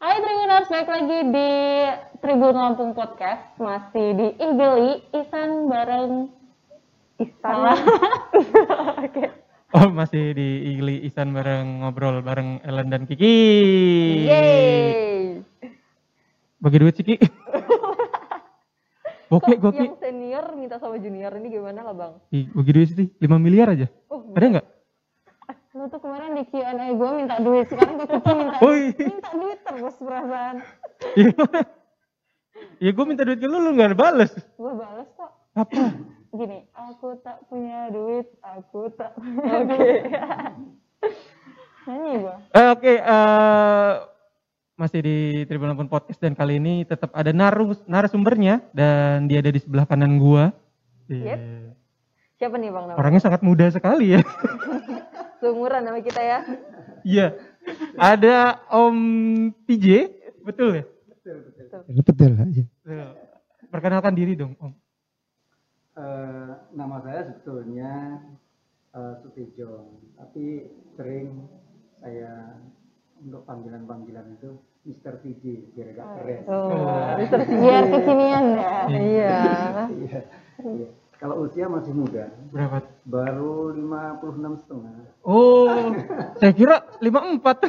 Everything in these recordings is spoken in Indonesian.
Hai Tribuners, balik lagi di Tribun Lampung Podcast Masih di Igeli, Isan bareng Salah Oke. Oh masih di Igli Isan bareng ngobrol bareng Ellen dan Kiki. Yeay Bagi duit sih Ki. Oke, goki. yang senior minta sama junior ini gimana lah bang? Ih, Bagi duit sih 5 miliar aja. Oh, Ada nggak? Lu tuh kemarin di Q&A gue minta duit, sekarang gue Kiki minta Oh, duit iya. Minta duit terus perasaan Iya. Ya gue minta duit ke lu, lu nggak bales. Gue balas kok Apa? Gini, aku tak punya duit, aku tak punya duit Nyanyi gue Eh, Oke, eh, masih di Tribun Lampung Podcast dan kali ini tetap ada narus, narasumbernya dan dia ada di sebelah kanan gua. Iya. Siapa nih bang namanya? Orangnya sangat muda sekali ya. Seumuran sama kita ya Iya. Ada Om TJ, betul ya? Betul aja. Tuh. Perkenalkan diri dong, Om. Eh, nama saya sebetulnya eh, Sutijo, tapi sering saya untuk panggilan-panggilan itu Mr. TJ biar agak keren. Oh, biar kekinian ya. Iya. Iya. Kalau usia masih muda, Berapa? baru 56 setengah. Oh, saya kira 54.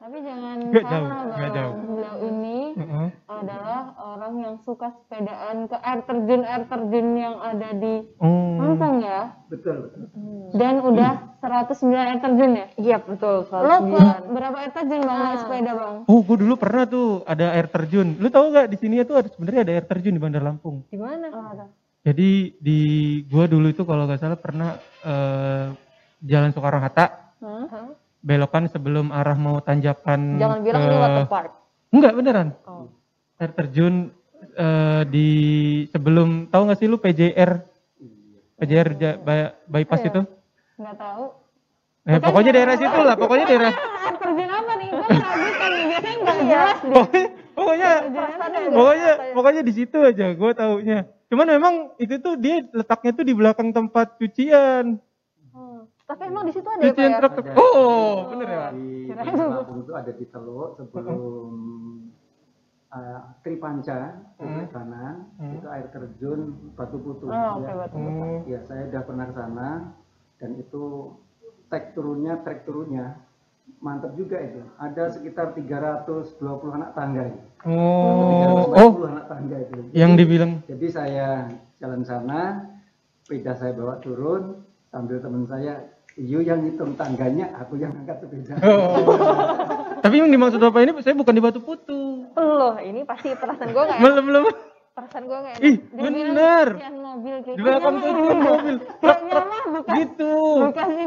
Tapi jangan Nggak salah jauh, Bang. jauh. Beliau ini Heeh. adalah orang yang suka sepedaan ke air terjun air terjun yang ada di Oh. Lampung ya. Betul, betul. Dan udah 109 air terjun ya? Iya betul. Lo ke berapa air terjun bang naik sepeda bang? Oh, gue dulu pernah tuh ada air terjun. Lu tahu nggak di sini tuh ada sebenarnya ada air terjun di Bandar Lampung. Di mana? Oh, ada. Jadi di gua dulu itu kalau nggak salah pernah eh, Jalan Soekarno Hatta Hah? belokan sebelum arah mau tanjakan Jangan bilang ke... ini water park. Enggak beneran. Oh. Air terjun eh, di sebelum tahu nggak sih lu PJR PJR ja- by- bypass Iya. itu? Nggak tahu. Eh, pokoknya daerah situ lah, pokoknya daerah. Air terjun apa nih? Gue kan biasanya nggak jelas deh. Pokoknya, pokoknya, pokoknya, pokoknya di situ aja, gue taunya. Cuman memang itu tuh dia letaknya tuh di belakang tempat cucian, Hmm. Tapi emang di situ ada ya, Pak, cucian ya? truk. Ada. Oh, bener ya. Di, di Lampung itu ada di Teluk sebelum uh, Tripanca, Hmm. ke kanan, Hmm. itu air terjun Batu Putu. Oh, ya. Batu Oh, Ya, saya udah pernah ke sana dan itu trek turunnya, trek turunnya mantap juga itu. Ada sekitar 320 anak tangga. itu. oh, 340 oh, anak tangga itu. yang dibilang, Jadi saya jalan sana, sepeda saya bawa turun sambil teman saya, Iyo yang hitung tangganya, aku yang angkat sepeda. oh. Tapi yang dimaksud bapak ini saya bukan di Batu Putu. Loh, ini pasti perasaan gue nggak Belum belum. Perasaan gue nggak enak. Ih, Dia bilang bener. Cucian mobil kayak Di belakang tuh itu mobil. Gak nyamah bekas, Gitu. bekas ini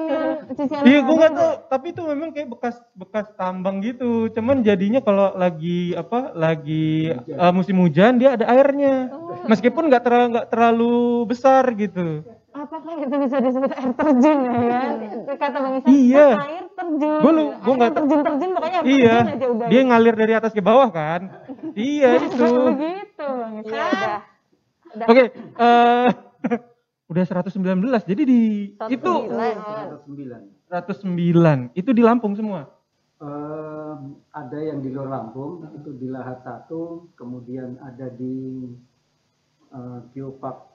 cucian Iya, gue nggak tahu. Tapi itu memang kayak bekas bekas tambang gitu. Cuman jadinya kalau lagi apa? Lagi uh, musim hujan dia ada airnya. Meskipun nggak terlalu nggak terlalu besar gitu. Apakah itu bisa disebut air terjun ya kan? Kata Bang Isan, Iya. "Ah, air terjun. Gua lu- gua Air nggak- terjun-terjun pokoknya air Iya. terjun aja udah. Dia ngalir dari atas ke bawah kan. iya itu. Begitu Bang Isan. Iya, udah. Udah. Oke, eh udah 119. Jadi di itu 109. 109. Itu di Lampung semua. Eh, ada yang di luar Lampung, itu di Lahat satu, kemudian ada di eh, Geopark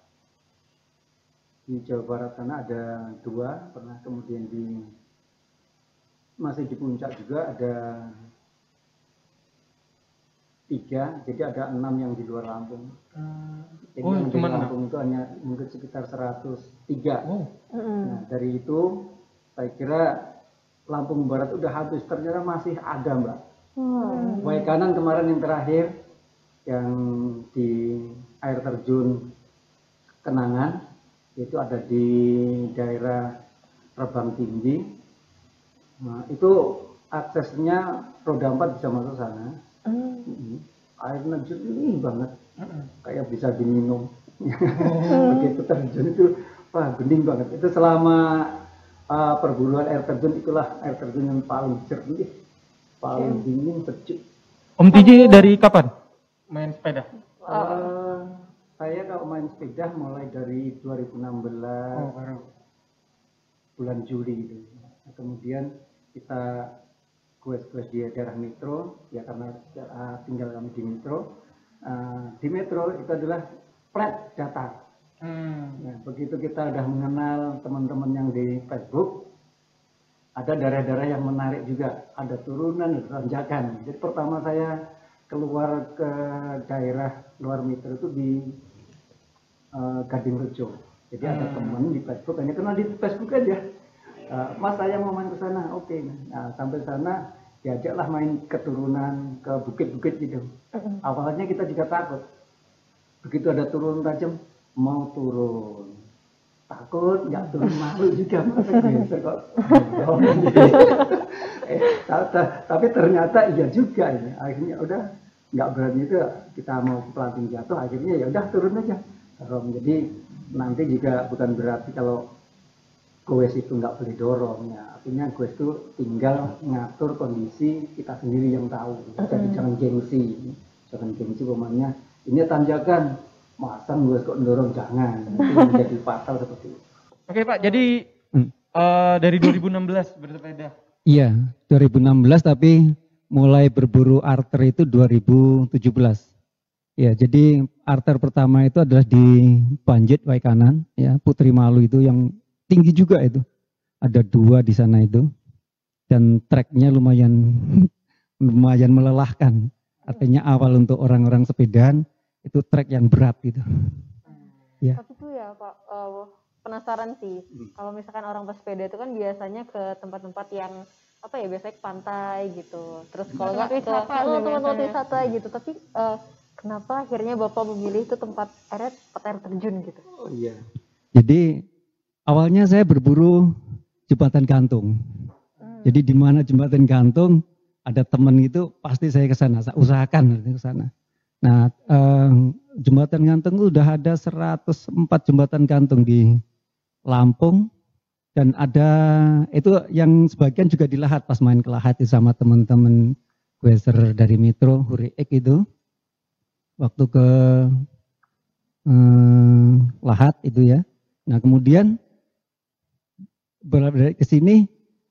di Jawa Barat sana ada dua, pernah kemudian di masih di puncak juga ada tiga, jadi ada enam yang di luar Lampung. Jadi Oh, yang di. Lampung itu hanya mungkin sekitar 103. Oh. Nah, dari itu saya kira Lampung Barat udah habis, ternyata masih ada mbak. Hmm. Wai kanan kemarin yang terakhir yang di air terjun Kenangan itu ada di daerah Rebang Tinggi. Nah, itu aksesnya roda empat bisa masuk sana. Mm. Air terjun ini banget, kayak bisa diminum. Begitu terjun itu, wah bening banget. Itu selama uh, perburuan air terjun itulah air terjun yang paling jernih, paling dingin, sejuk. Om TJ dari kapan? Main sepeda. Eh, saya kalau main sepeda mulai dari 2016 Oh, bulan Juli itu. Nah, kemudian kita quest-quest di daerah metro ya karena uh, tinggal kami di metro Uh, di metro itu adalah flat data Hmm. Nah, begitu kita udah mengenal teman-teman yang di Facebook, ada daerah-daerah yang menarik juga, ada turunan, ada tanjakan. Jadi pertama saya keluar ke daerah luar Metro itu di uh, Gading Rejo. Jadi ada Hmm. teman di Facebook, hanya kenal di Facebook aja. Uh, Mas saya mau main ke sana, oke. Nah sampai sana diajaklah main keturunan ke bukit-bukit gitu. Awalnya kita juga takut. Begitu ada turun tajam, mau turun. Takut, nggak turun malu juga masa geser kok. eh, ta- ta- tapi ternyata iya juga ini. Akhirnya udah nggak berani itu kita mau pelanting jatuh. Akhirnya ya udah turun aja. Dorong. Jadi nanti juga bukan berarti kalau goes itu nggak boleh dorong ya. Artinya goes itu tinggal ngatur kondisi kita sendiri yang tahu. Jadi jangan gengsi. Jangan gengsi pemainnya ini tanjakan masang goes kok dorong? Jangan. Itu menjadi fatal seperti itu. Oke Pak, jadi Hmm. eh, dari 2016 bersepeda. Iya, 2016 tapi mulai berburu arter itu 2017. Ya, jadi arter pertama itu adalah di Banjit Waikanan, ya Putri Malu itu yang tinggi juga itu. Ada dua di sana itu, dan treknya lumayan lumayan melelahkan. Artinya awal untuk orang-orang sepedaan itu trek yang berat gitu. Ya. Tapi tuh ya Pak, eh, penasaran sih. Kalau misalkan orang pesepeda itu kan biasanya ke tempat-tempat yang apa ya biasanya ke pantai gitu. Terus kalau nggak ke tempat-tempat wisata gitu. Tapi eh, kenapa akhirnya Bapak memilih itu tempat air tempat air terjun gitu? oh iya Jadi awalnya saya berburu jembatan gantung. Jadi di mana jembatan gantung ada teman itu pasti saya ke sana, saya usahakan ke sana. Nah, eh, jembatan gantung itu udah ada 104 jembatan gantung di Lampung dan ada itu yang sebagian juga di Lahat pas main ke Lahat sama teman-teman Weser dari Metro Huriek itu waktu ke eh, Lahat itu ya. Nah kemudian berada ke sini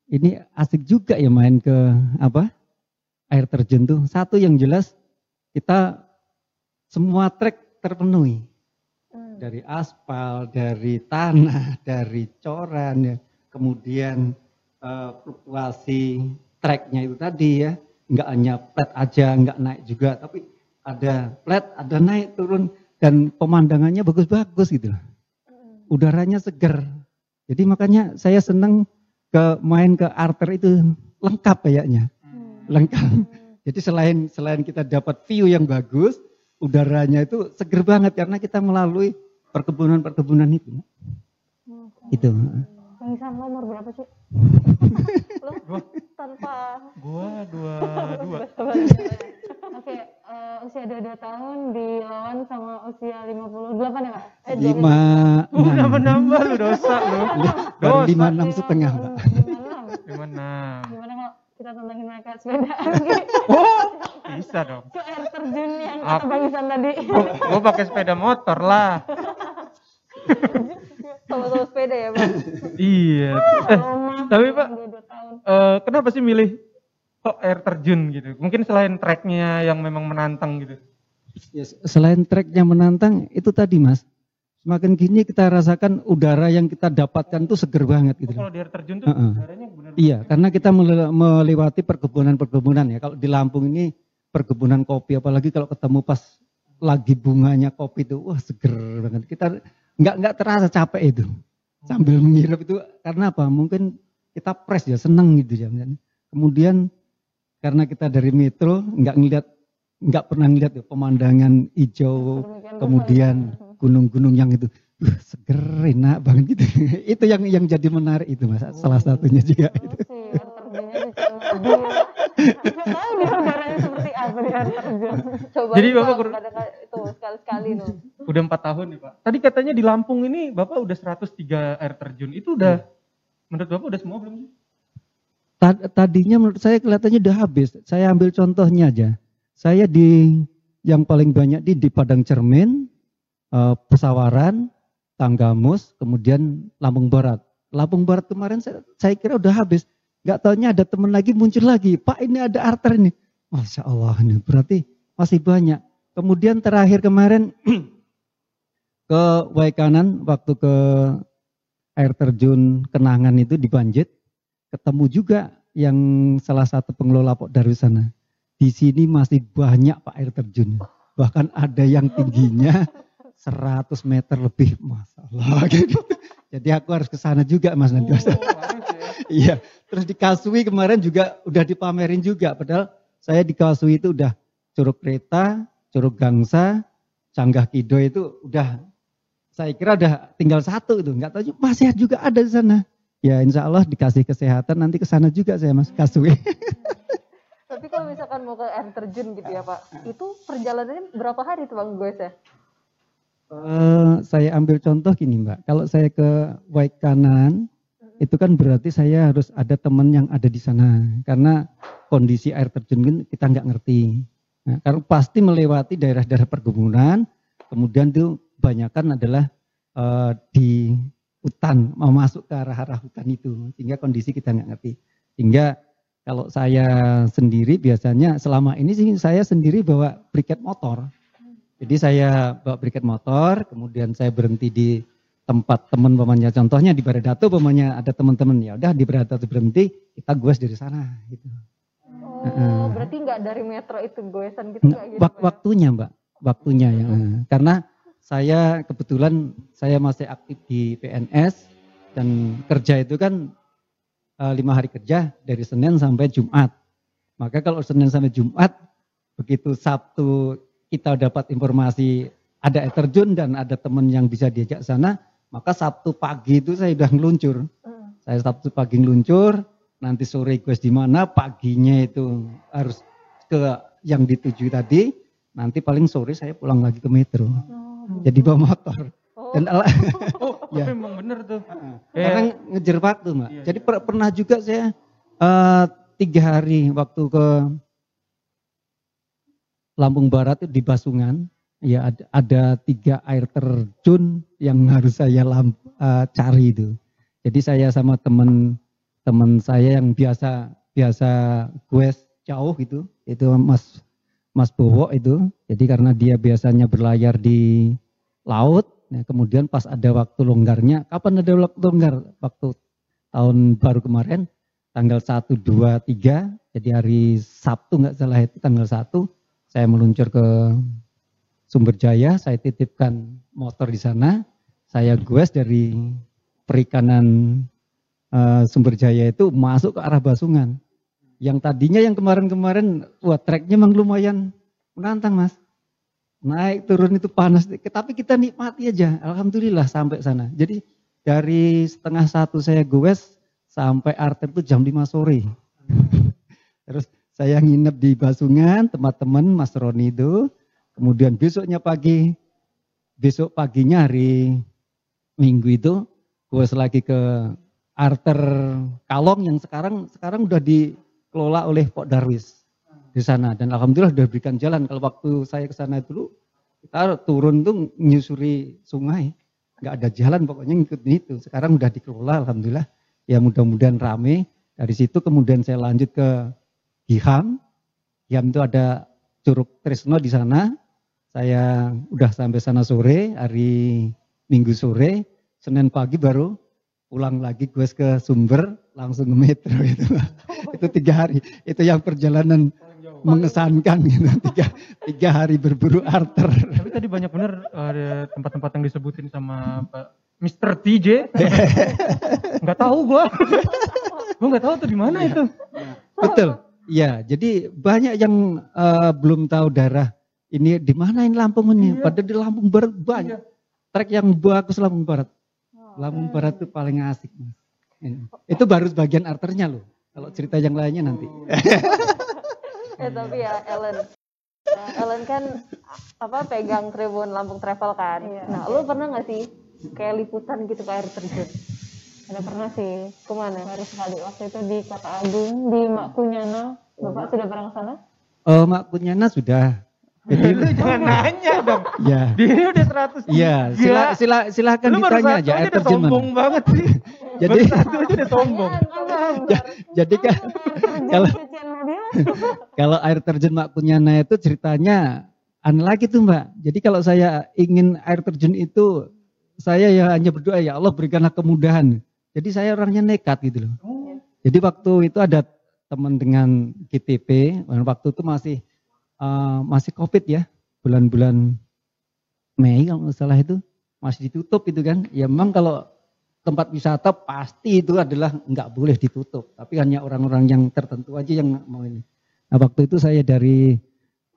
ini asik juga ya main ke apa air terjun tuh. Satu yang jelas kita semua trek terpenuhi dari aspal, dari tanah, dari coran ya. Kemudian eh, fluktuasi treknya itu tadi ya, nggak hanya flat aja, nggak naik juga, tapi ada flat, ada naik turun dan pemandangannya bagus-bagus gitu. loh. Udaranya seger. Jadi makanya saya senang ke main ke arter itu lengkap kayaknya. Lengkap. Jadi selain selain kita dapat view yang bagus, udaranya itu seger banget karena kita melalui perkebunan-perkebunan itu. Itu. Bang Isan lo umur berapa sih? Gua, Tanpa gua dua dua. Oke, eh, usia 22 tahun dilawan sama usia 58 ya Kak? Eh, Lima, Gua enam. nambah nambah lu dosa lu. baru Dosa. lima enam setengah pak. 56. Gimana? Gimana kalau kita tantangin mereka sepedaan Oh, bisa dong. ke air terjun yang Ap- kata Bang Isan tadi? Gua, gua pakai sepeda motor lah. Sama-sama sepeda ya Bang? Iya. Eh, Lama, tapi, Pak, 22 tahun. eh, kenapa sih milih kok air terjun gitu? Mungkin selain treknya yang memang menantang gitu. Ya, selain treknya menantang, itu tadi mas. Semakin gini kita rasakan udara yang kita dapatkan tuh seger banget Oh, gitu. kalau di air terjun tuh Heeh. udaranya benar Iya, karena kita mele- melewati perkebunan-perkebunan ya. Kalau di Lampung ini perkebunan kopi, apalagi kalau ketemu pas lagi bunganya kopi itu, wah seger banget. Kita nggak nggak terasa capek itu sambil menghirup itu karena apa? Mungkin kita press ya, seneng gitu ya. Kemudian karena kita dari metro nggak ngeliat nggak pernah ngeliat ya, pemandangan hijau, Demikian kemudian gunung-gunung yang itu uh, seger enak banget gitu. itu yang yang jadi menarik itu mas, salah satunya juga. Air terjun. Coba Jadi Bapak kur- itu sekali-sekali tuh. Udah empat tahun nih Pak. Tadi katanya di Lampung ini Bapak udah 103 air terjun. Itu udah, menurut Bapak udah semua belum Tadinya menurut saya kelihatannya udah habis. Saya ambil contohnya aja. Saya di yang paling banyak di di Padang Cermin, eh, Pesawaran, Tanggamus, kemudian Lampung Barat. Lampung Barat kemarin saya, saya kira udah habis. nggak taunya ada teman lagi muncul lagi. Pak ini ada arter ini. Masya Allah ini berarti masih banyak. Kemudian terakhir kemarin ke Waikanan waktu ke air terjun Kenangan itu di Banjit ketemu juga yang salah satu pengelola Pok Darwis sana. Di sini masih banyak Pak air terjun. Bahkan ada yang tingginya 100 meter lebih. Masalah gitu. Jadi aku harus ke sana juga Mas nanti. Mas. Iya, terus di Kasui kemarin juga udah dipamerin juga. Padahal saya di Kasui itu udah Curug Kereta, Curug Gangsa, Canggah Kido itu udah saya kira udah tinggal satu itu. Nggak tahu masih juga ada di sana. Ya insya Allah dikasih kesehatan nanti ke sana juga saya Mas Kasui. Tapi kalau misalkan mau ke air terjun gitu ya Pak, itu perjalanannya berapa hari tuh Bang Goes ya? Uh, saya ambil contoh gini Mbak, kalau saya ke Waik kanan, itu kan berarti saya harus ada teman yang ada di sana karena kondisi air terjun kan kita nggak ngerti. Nah, karena pasti melewati daerah-daerah perkebunan, kemudian itu banyakkan adalah uh, di hutan, mau masuk ke arah-arah hutan itu, sehingga kondisi kita nggak ngerti. Sehingga kalau saya sendiri biasanya selama ini sih saya sendiri bawa briket motor. Jadi saya bawa briket motor, kemudian saya berhenti di tempat teman pamannya contohnya di Baradatu pamannya ada teman-teman ya udah di Baradatu berhenti kita goes dari sana gitu. Oh, uh, berarti nggak dari metro itu goesan gitu nggak gitu? Wak ya? Waktunya mbak, waktunya ya. Karena saya kebetulan saya masih aktif di PNS dan kerja itu kan uh, lima hari kerja dari Senin sampai Jumat. Maka kalau Senin sampai Jumat begitu Sabtu kita dapat informasi ada air terjun dan ada teman yang bisa diajak sana, maka Sabtu pagi itu saya udah ngeluncur. Hmm. Saya Sabtu pagi ngeluncur, nanti sore request di mana, paginya itu harus ke yang dituju tadi, nanti paling sore saya pulang lagi ke metro. Oh. Jadi bawa motor. Oh. Dan ala, oh, ya. memang bener tuh. Karena ngejar waktu, Mbak. Iya, Jadi iya. pernah juga saya uh, tiga hari waktu ke Lampung Barat itu di Basungan ya ada, ada tiga air terjun yang harus saya lamp, uh, cari itu. Jadi saya sama teman-teman saya yang biasa biasa gue jauh gitu, itu Mas Mas Bowo itu. Jadi karena dia biasanya berlayar di laut, nah kemudian pas ada waktu longgarnya, kapan ada waktu longgar? Waktu tahun baru kemarin, tanggal 1, 2, 3, jadi hari Sabtu nggak salah itu tanggal 1, saya meluncur ke Sumber Jaya, saya titipkan motor di sana. Saya gues dari perikanan uh, Sumber Jaya itu masuk ke arah Basungan. Yang tadinya yang kemarin-kemarin, wah treknya memang lumayan menantang mas. Naik turun itu panas, tapi kita nikmati aja. Alhamdulillah sampai sana. Jadi dari setengah satu saya gues sampai arter itu jam 5 sore. Terus saya nginep di Basungan, teman-teman Mas Roni itu. Kemudian besoknya pagi, besok paginya hari Minggu itu, gue lagi ke Arter Kalong yang sekarang sekarang udah dikelola oleh Pok Darwis di sana dan alhamdulillah udah berikan jalan. Kalau waktu saya ke sana dulu kita turun tuh menyusuri sungai, nggak ada jalan pokoknya ngikutin itu. Sekarang udah dikelola alhamdulillah. Ya mudah-mudahan rame. Dari situ kemudian saya lanjut ke Giham. Giham itu ada Curug Trisno di sana. Saya udah sampai sana sore, hari Minggu sore, Senin pagi baru pulang lagi gue ke Sumber, langsung ke metro itu. itu tiga hari. Itu yang perjalanan mengesankan gitu. Tiga, tiga hari berburu arter. Tapi tadi banyak bener ada tempat-tempat yang disebutin sama Pak Mr. TJ. Nggak tahu gue. gue nggak tahu tuh di mana itu. Betul. Ya, jadi banyak yang uh, belum tahu darah ini di mana ini Lampung ini? Iya. Padahal di Lampung Barat banyak. Iya. Trek yang bagus Lampung Barat. Oh, Lampung Barat itu paling asik. Itu baru bagian arternya loh. Kalau cerita yang lainnya nanti. Oh. eh tapi ya Ellen, nah, Ellen kan apa pegang Tribun Lampung Travel kan. Iya. Nah, lu pernah nggak sih kayak liputan gitu ke air terjun? Ada pernah sih. Ke mana? Baru sekali waktu itu di Kota Agung di Makunyana. Bapak sudah pernah ke sana? Oh, Makunyana sudah Jadi Lu jangan nanya dong. ya. Dia udah 100 Iya, sila, sila, silakan Lu ditanya aja air udah sombong banget sih. Jadi satu aja udah sombong. ya, jadi kan kalau kalau air terjun Mak Kunyana itu ceritanya aneh lagi tuh Mbak. Jadi kalau saya ingin air terjun itu saya ya hanya berdoa ya Allah berikanlah kemudahan. Jadi saya orangnya nekat gitu loh. Jadi waktu itu ada teman dengan GTP, waktu itu masih uh, masih COVID ya, bulan-bulan Mei kalau nggak salah itu masih ditutup itu kan. Ya memang kalau tempat wisata pasti itu adalah nggak boleh ditutup, tapi hanya orang-orang yang tertentu aja yang mau ini. Nah waktu itu saya dari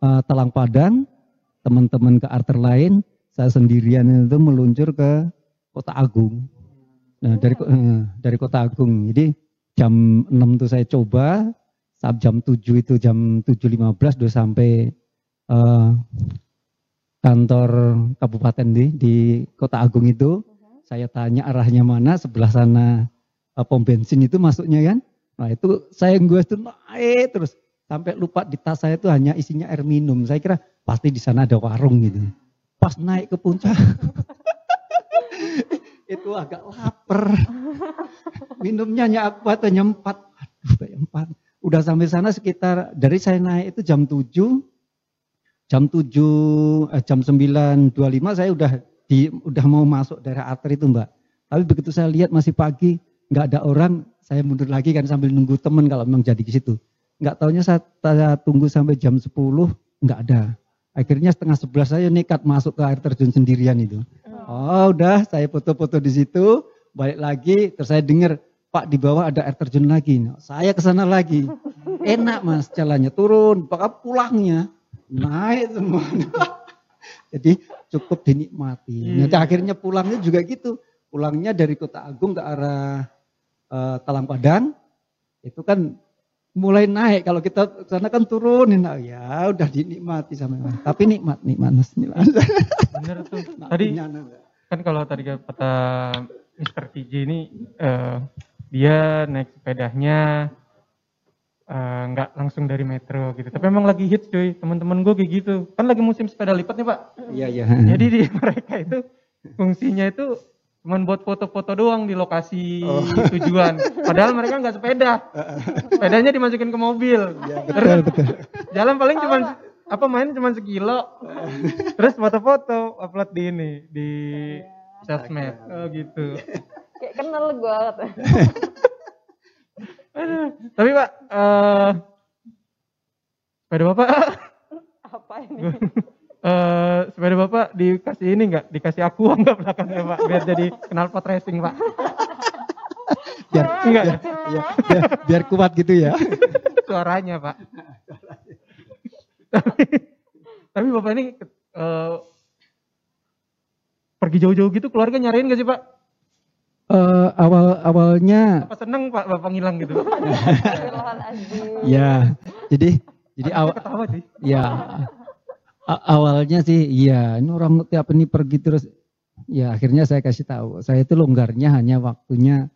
uh, Telang Padang, teman-teman ke arter lain, saya sendirian itu meluncur ke Kota Agung. Nah dari uh, dari Kota Agung, jadi jam 6 tuh saya coba, jam 7 itu jam 7.15 udah sampai uh, kantor kabupaten di, di Kota Agung itu. Saya tanya arahnya mana, sebelah sana uh, pom bensin itu masuknya kan. Nah itu saya gue itu naik terus sampai lupa di tas saya itu hanya isinya air minum. Saya kira pasti di sana ada warung gitu. Pas naik ke puncak itu agak lapar. Minumnya hanya aku hanya empat. Aduh kayak empat. Udah sampai sana sekitar dari saya naik itu jam 7 jam 7 eh, jam 9.25 saya udah di udah mau masuk daerah arter itu mbak. Tapi begitu saya lihat masih pagi, nggak ada orang, saya mundur lagi kan sambil nunggu temen kalau memang jadi ke situ. Nggak taunya saya, saya tunggu sampai jam 10, nggak ada. Akhirnya setengah sebelas saya nekat masuk ke air terjun sendirian itu. Oh udah, saya foto-foto di situ, balik lagi, terus saya dengar Pak di bawah ada air terjun lagi. Nah, saya ke sana lagi. Enak mas jalannya turun, pak pulangnya naik semua. Jadi cukup dinikmati. Nanti akhirnya pulangnya juga gitu. Pulangnya dari Kota Agung ke arah uh, Talang Padang. Itu kan mulai naik. Kalau kita ke sana kan turunin. Nah, ya udah dinikmati sama Tapi nikmat, nikmat. nikmat. Bener tuh. Tadi kan kalau tadi kata Mr. TJ ini uh, dia naik sepedanya nggak uh, langsung dari metro gitu. Tapi emang lagi hits cuy, teman-teman gue kayak gitu. Kan lagi musim sepeda lipat nih pak. Iya iya. Jadi di mereka itu fungsinya itu cuman buat foto-foto doang di lokasi oh. tujuan. Padahal mereka nggak sepeda. Sepedanya dimasukin ke mobil. Ya, betul, betul. Jalan paling cuma apa main cuma sekilo. Terus foto-foto upload di ini di sosmed. Oh gitu. Kayak kenal gue. Tapi Pak, uh, sepeda Bapak apa ini? uh, sepeda Bapak dikasih ini enggak? Dikasih aku enggak belakangnya Pak? Biar jadi kenal pot racing Pak. biar enggak ya, ya, biar, biar kuat gitu ya. Suaranya Pak. tapi, tapi Bapak ini uh, pergi jauh-jauh gitu keluarga nyariin gak sih Pak? Uh, awal awalnya apa seneng pak? Bapak ngilang gitu. Ya jadi jadi awal sih. ya awalnya sih iya ini orang tiap ini pergi terus ya akhirnya saya kasih tahu. Saya itu longgarnya hanya waktunya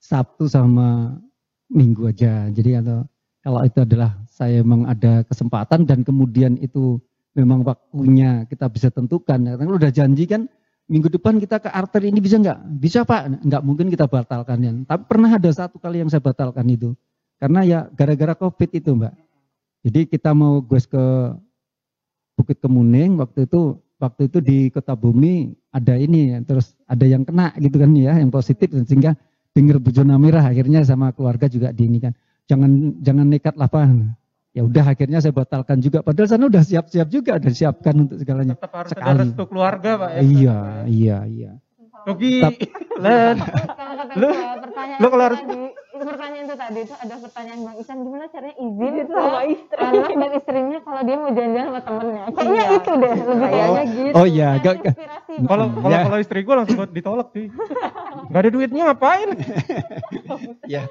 Sabtu sama Minggu aja. Jadi kalau kalau itu adalah saya memang ada kesempatan dan kemudian itu memang waktunya kita bisa tentukan. Karena udah janji kan minggu depan kita ke arter ini bisa nggak? Bisa pak, nggak mungkin kita batalkan ya. Tapi pernah ada satu kali yang saya batalkan itu. Karena ya gara-gara covid itu mbak. Jadi kita mau gue ke Bukit Kemuning waktu itu waktu itu di Kota Bumi ada ini ya, terus ada yang kena gitu kan ya, yang positif sehingga dengar bujona merah akhirnya sama keluarga juga di ini kan. Jangan jangan nekat lah pak ya udah akhirnya saya batalkan juga. Padahal sana udah siap-siap juga udah siapkan untuk segalanya. Tetap harus Sekali. ada restu keluarga pak ya. Iya iya iya. Tap- Len. Lu Lu- pertanyaan itu harus- tadi, itu pertanyaan itu tadi itu ada pertanyaan Bang Isan gimana caranya izin ke sama istri. anak dan istrinya kalau dia mau jalan-jalan sama temennya? Kayaknya Iya. itu deh lebih Kayaknya gitu. oh iya gak, gak- inspirasi kalau kalau ya. kalau istri gue langsung buat ditolak sih. Nggak ada duitnya ngapain? Ya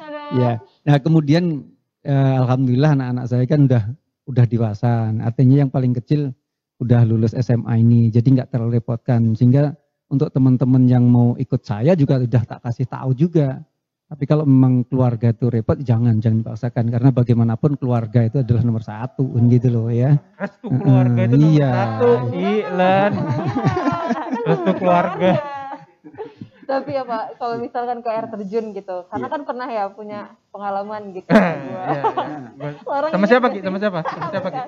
ya. Nah kemudian eh, alhamdulillah anak-anak saya kan udah udah dewasa artinya yang paling kecil udah lulus SMA ini jadi nggak terlalu repotkan sehingga untuk teman-teman yang mau ikut saya juga udah tak kasih tahu juga Tapi kalau memang keluarga itu repot, jangan jangan dipaksakan karena bagaimanapun keluarga itu adalah nomor satu, kan gitu loh ya. Restu keluarga itu nomor Iya. satu, Ilan. Restu keluarga. Tapi ya Pak, kalau misalkan ke air terjun gitu, karena kan pernah ya punya pengalaman gitu. Iya, Gua. iya. Orang Sama siapa gak Ki? sih? Sama siapa? Sama siapa Ki?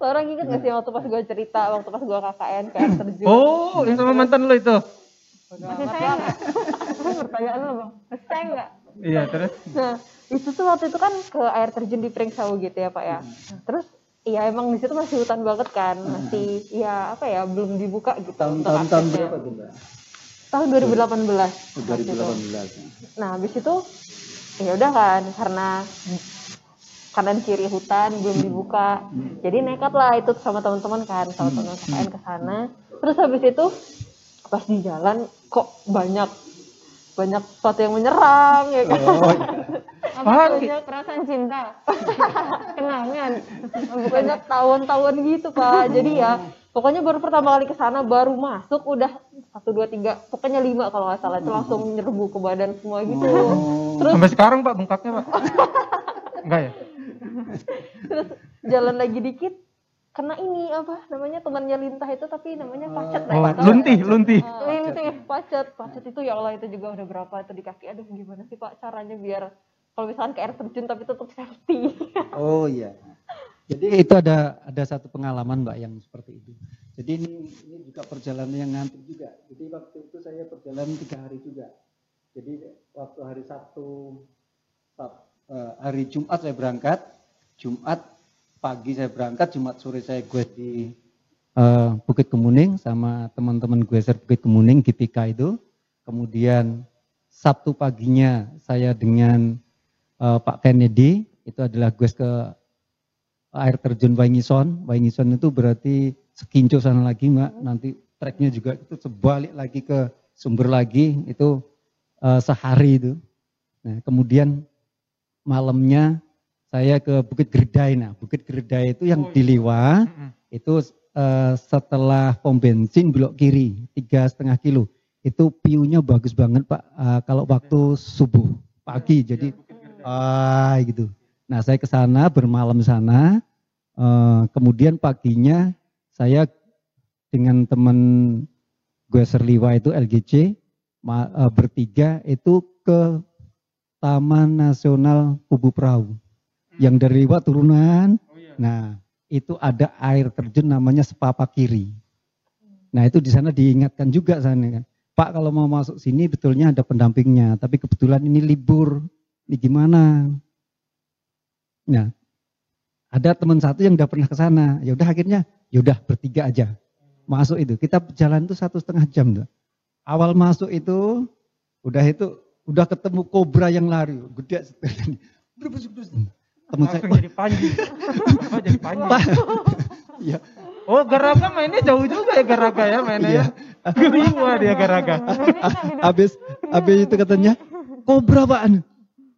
Lo Orang inget gak sih waktu pas gue cerita, waktu pas gue KKN ke air terjun? Oh, yang sama mantan lo itu. Masih sayang nggak? Pertanyaan lo bang, masih sayang nggak? Iya, terus Nah, itu tuh waktu itu kan ke air terjun di Pringsawu gitu ya Pak ya. Terus Iya emang di situ masih hutan banget kan, masih ya apa ya belum dibuka gitu. Tahun-tahun tahun aksesnya. berapa tuh Mbak? Tahun 2018. Oh, waktu itu. 2018. Nah habis itu ya udah kan karena kanan kiri hutan belum dibuka, jadi nekat lah itu sama teman-teman kan, sama teman KKN ke sana. Terus habis itu pas di jalan kok banyak banyak sesuatu yang menyerang ya kan. Apaan, Ki? Banyak perasaan cinta. Kenangan. banyak tawon-tawon gitu pak jadi ya pokoknya baru pertama kali ke sana baru masuk udah satu dua tiga pokoknya lima kalau nggak salah. Itu langsung nyerbu ke badan semua gitu. Terus sampai sekarang Pak bengkaknya Pak. Enggak ya? terus jalan lagi dikit kena ini apa namanya temannya lintah itu tapi namanya pacet Oh, lah luntih, luntih. lintih pacet pacet itu ya Allah itu juga udah berapa itu di kaki. Aduh gimana sih pak caranya biar kalau misalkan ke air terjun tapi tetap safety. Oh iya. Jadi itu ada ada satu pengalaman Mbak yang seperti itu. Jadi ini ini juga perjalanan yang ngantuk juga. Jadi waktu itu saya perjalanan tiga hari juga. Jadi waktu hari Sabtu, Sab- eh, hari Jumat saya berangkat, Jumat pagi saya berangkat, Jumat sore saya gue di eh, Bukit Kemuning sama teman-teman gue ser Bukit Kemuning GPK itu. Kemudian Sabtu paginya saya dengan eh, Pak Kennedy itu adalah gue ke air terjun Waingison. Waingison itu berarti sekinco sana lagi mbak. Nanti treknya juga itu sebalik lagi ke sumber lagi itu eh, sehari itu. Nah kemudian malamnya saya ke Bukit Gerdai. Nah Bukit Gerdai itu yang Oh, iya. di Liwa itu eh, setelah pom bensin belok kiri tiga setengah kilo itu view-nya bagus banget pak Eh, kalau waktu subuh pagi jadi ah gitu nah saya ke sana bermalam sana eh, kemudian paginya saya dengan teman gue Serliwa itu LGC ma- eh, bertiga itu ke Taman Nasional Kubu Perahu yang dari Liwa turunan Oh iya. Nah, itu ada air terjun namanya Sepapa Kiri. Nah, itu di sana diingatkan juga sana kan. Pak kalau mau masuk sini betulnya ada pendampingnya, tapi kebetulan ini libur. Ini gimana? Nah, ada teman satu yang udah pernah ke sana. Ya udah akhirnya, ya udah bertiga aja. Masuk itu. Kita jalan itu satu setengah jam tuh. Awal masuk itu, udah itu, udah ketemu kobra yang lari, gede. Temen saya, jadi panji. Jadi panji. Ya, Oh, Garaga mainnya jauh juga ya Garaga ya mainnya ya. Geriwa dia Garaga. habis habis itu katanya kobra pak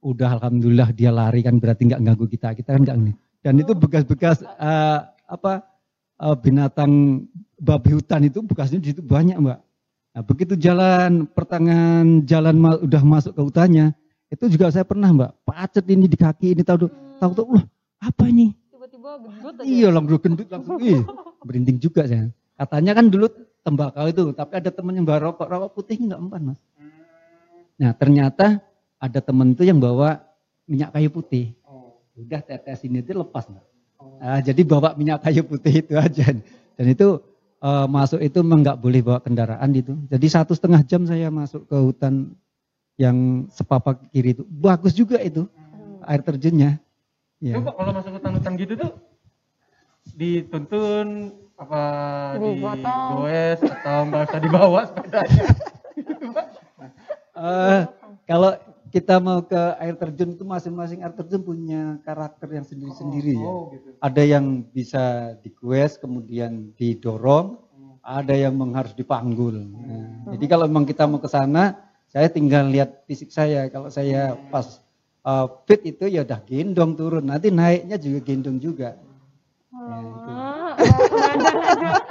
udah alhamdulillah dia lari kan berarti nggak ganggu kita. Kita kan nggak ini dan itu bekas-bekas eh, apa eh, binatang babi hutan itu bekasnya di situ banyak mbak. Nah begitu jalan pertengahan jalan ma- udah masuk ke hutannya itu juga saya pernah mbak. Pacet ini di kaki ini tahu tahu tahu wah apa ini? Tiba-tiba gendut aja. Iya langsung gendut langsung ih, berinding juga saya. Katanya kan dulu tembakau itu, tapi ada temen yang bawa rokok, rokok putih nggak empan mas. Nah ternyata ada temen itu yang bawa minyak kayu putih. Udah tetes ini itu lepas mas. Nah, jadi bawa minyak kayu putih itu aja. Dan itu eh, masuk itu memang nggak boleh bawa kendaraan gitu. Jadi satu setengah jam saya masuk ke hutan yang sepapak kiri itu. Bagus juga itu air terjunnya. Ya. Coba kalau masuk hutan-hutan gitu tuh dituntun apa digoes atau nggak usah dibawa sepedanya. Eh, kalau kita mau ke air terjun itu masing-masing air terjun punya karakter yang sendiri-sendiri ya. Oh gitu. Ada yang bisa digues kemudian didorong, ada yang harus dipanggul. Nah, Jadi kalau memang kita mau ke sana, saya tinggal lihat fisik saya. Kalau saya pas eh, fit itu ya udah gendong turun, nanti naiknya juga gendong juga. Ya, itu. Ah, badan aja sangat berat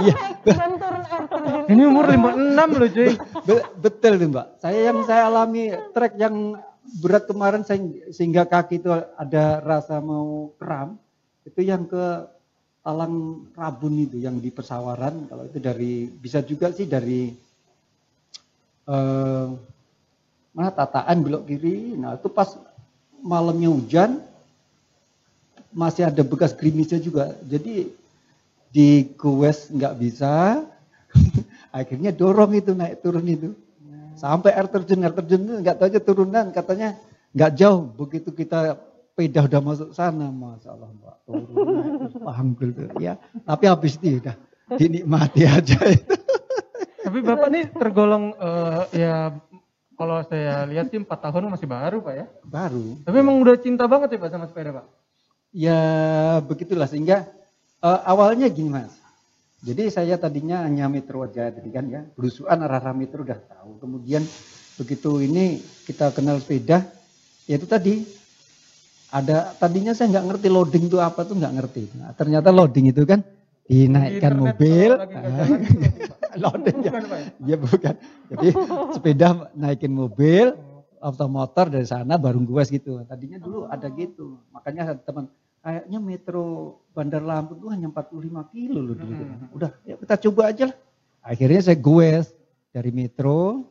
Iya. naik dan turun air terjun. Ini umur 56 loh cuy. Be- betul tuh mbak. Saya yang saya alami trek yang berat kemarin saya- sehingga kaki itu ada rasa mau kram. Itu yang ke Talang Rabun itu yang di Pesawaran. Kalau itu dari bisa juga sih dari eh, mana tataan belok kiri. Nah itu pas malamnya hujan masih ada bekas gerimisnya juga. Jadi di goes nggak bisa, akhirnya dorong itu naik turun itu. Sampai air terjun air terjun itu nggak tahu aja turunan. Katanya nggak jauh. Begitu kita pedah udah masuk sana masya Allah mbak. Turun tuh ya tapi habis itu ya udah dinikmati aja itu. Tapi Bapak nih tergolong eh, ya kalau saya lihat sih 4 tahun masih baru Pak ya. baru. Tapi emang udah cinta banget ya Pak sama sepeda Pak? Ya begitulah. Sehingga eh, awalnya gini mas. Jadi saya tadinya hanya metro aja tadi kan ya. Belusuan arah-arah metro udah tahu. Kemudian begitu ini kita kenal sepeda ya itu tadi. Ada tadinya saya nggak ngerti loading itu apa tuh nggak ngerti. Nah, ternyata loading itu kan dinaikkan internet mobil. loading, ya. Ya? ya bukan. Jadi sepeda naikin mobil automotor dari sana baru gues gitu. Tadinya dulu ada gitu. Makanya teman kayaknya metro Bandar Lampung tuh hanya 45 kilo loh dulu. Udah ya kita coba aja lah. Akhirnya saya gues dari metro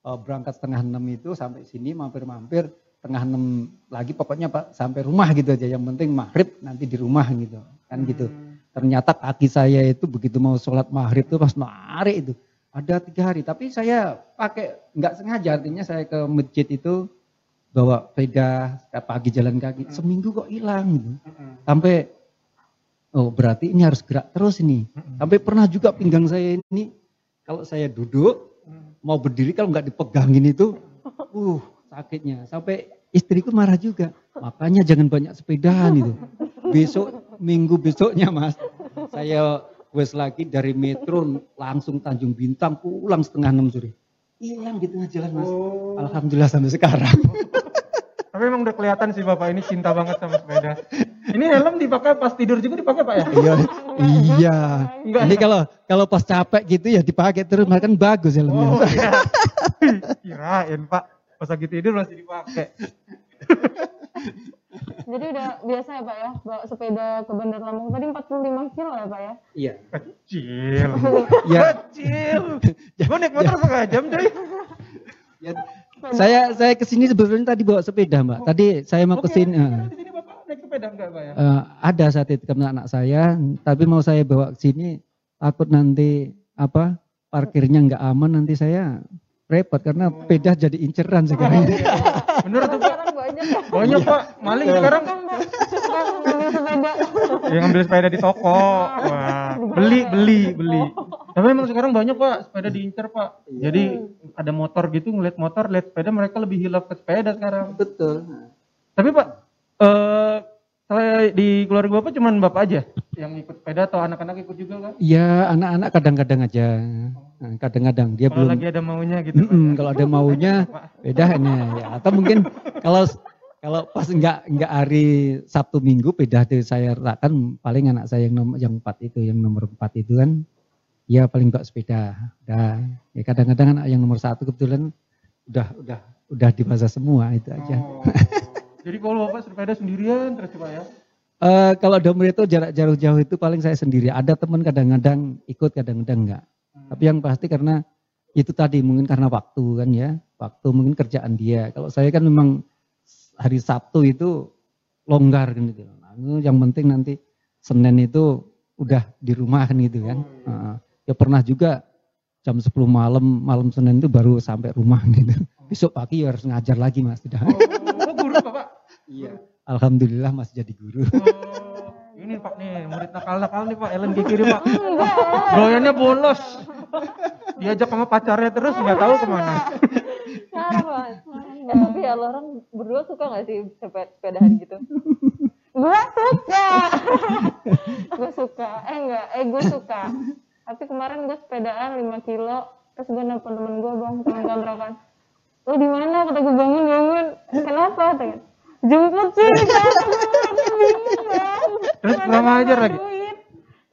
eh, berangkat setengah enam itu sampai sini mampir-mampir tengah enam lagi pokoknya pak sampai rumah gitu aja. Yang penting maghrib nanti di rumah gitu. Kan gitu. Ternyata kaki saya itu begitu mau sholat maghrib tuh pas narik itu ada tiga hari. Tapi saya pakai nggak sengaja artinya saya ke masjid itu bawa sepeda setiap pagi jalan kaki. Seminggu kok hilang gitu. Sampai oh berarti ini harus gerak terus ini. Sampai pernah juga pinggang saya ini. Kalau saya duduk mau berdiri kalau nggak dipegangin itu uh sakitnya. Sampai istriku marah juga. Makanya jangan banyak sepedaan itu. Besok minggu besoknya mas saya wes lagi dari metro langsung Tanjung Bintang pulang setengah enam sore hilang di tengah jalan mas alhamdulillah sampai sekarang Tapi emang udah kelihatan sih Bapak ini cinta banget sama sepeda. Ini helm dipakai pas tidur juga dipakai Pak ya? iya iya Enggak. ini kalau kalau pas capek gitu ya dipakai terus malah kan bagus ya Oh iya. Kirain Pak, pas lagi tidur masih dipakai. Jadi udah biasa ya Pak ya, bawa sepeda ke Bandar Lampung tadi 45 kilo ya Pak ya? iya Kecil. ya Kecil. Gue naik motor setengah jam coy. Ya, saya saya ke sini sebetulnya tadi bawa sepeda mbak. Tadi saya mau ke sini. eh, Di sini Bapak naik sepeda enggak Pak ya? eh, ada saat itu karena anak saya, tapi mau saya bawa ke sini takut nanti apa parkirnya nggak aman nanti saya repot karena sepeda jadi inceran sekarang. Bener tuh Pak. Sekarang banyak ya. Banyak Pak, maling sekarang Kan sepeda. yang ngambil sepeda di toko. Wah, beli, beli, beli. Tapi emang sekarang banyak Pak, sepeda diincar Pak. Jadi ada motor gitu ngeliat motor, lihat sepeda mereka lebih hilaf ke sepeda sekarang. Betul. Tapi Pak, eh saya di keluarga Bapak cuman Bapak aja yang ikut sepeda atau anak-anak ikut juga kan? Ya anak-anak kadang-kadang aja, Nah, kadang-kadang dia Kalau belum. lagi ada maunya gitu. Mm-mm, ya. kalau ada maunya bedanya ya. Atau mungkin kalau kalau pas enggak enggak hari Sabtu Minggu beda tuh saya letakkan paling anak saya yang nomor yang empat itu yang nomor empat itu kan ya paling bawa sepeda. Udah ya kadang-kadang anak yang nomor satu kebetulan udah udah udah dibahas semua itu aja. Oh. Jadi kalau Bapak sepeda sendirian terus Pak ya? Eh, kalau domber itu jarak jauh-jauh itu paling saya sendiri. Ada teman kadang-kadang ikut, kadang-kadang enggak. Tapi yang pasti karena itu tadi mungkin karena waktu kan ya, waktu mungkin kerjaan dia. Kalau saya kan memang hari Sabtu itu longgar kan gitu. Nah, yang penting nanti Senin itu udah di rumah kan gitu kan. Heeh. ya pernah juga jam 10 malam malam Senin itu baru sampai rumah gitu. Besok pagi ya harus ngajar lagi mas. Sudah. Oh, guru Bapak? Iya. Alhamdulillah masih jadi guru. Oh, ini Pak nih, murid nakal-nakal nih Pak, Ellen kiri Pak. Doyannya bolos. Diajak sama pacarnya terus nggak tahu ke mana. Parah Pak. Eh, tapi ya lo orang berdua suka gak sih sepeda sepedahan gitu? gue suka. gue suka. Eh enggak, eh gue suka. Tapi kemarin gue sepedaan 5 kilo. Terus gue nelfon temen gue bang, temen kontrakan. Lo di mana? Kata gue bangun bangun. Kenapa? Tanya. Jemput sih. Kata gue "Aku bingung, Bang. Terus kurang ajar lagi? duit.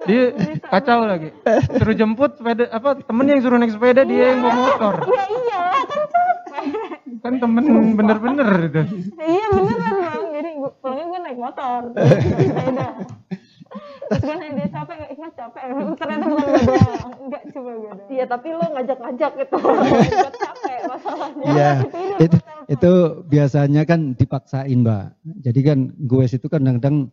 Dia kacau lagi. Suruh jemput sepeda apa temen yang suruh naik sepeda dia yang bawa motor. Ya iya, kan capek. Kan temen bener-bener itu. iya beneran bang. Jadi gua, pulangnya gue naik motor. sepeda. Terus gue nanya dia capek nggak? Ingat capek. Ternyata bukan gue doang. Enggak cuma gue doang. Iya tapi lo ngajak-ngajak gitu. Gue capek masalahnya. Iya, itu itu biasanya kan dipaksain mbak. Jadi kan gue itu kan kadang-kadang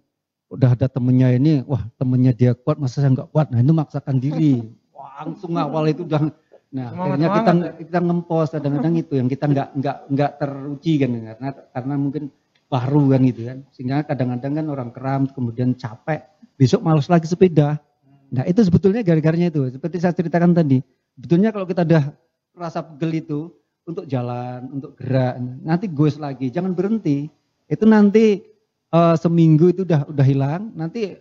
udah ada temennya ini, wah temennya dia kuat, masa saya nggak kuat. Nah itu maksakan diri. Wah, langsung awal itu udah, nah Semangat akhirnya kita banget kita ngempos kadang-kadang itu yang kita nggak nggak nggak teruji kan karena karena mungkin baru kan gitu kan. Sehingga kadang-kadang kan orang keram kemudian capek, besok malas lagi sepeda. Nah itu sebetulnya gara-garanya itu, seperti saya ceritakan tadi. Sebetulnya kalau kita udah rasa pegel itu, untuk jalan, untuk gerak. Nanti goes lagi, jangan berhenti. Itu nanti eh, seminggu itu udah udah hilang. Nanti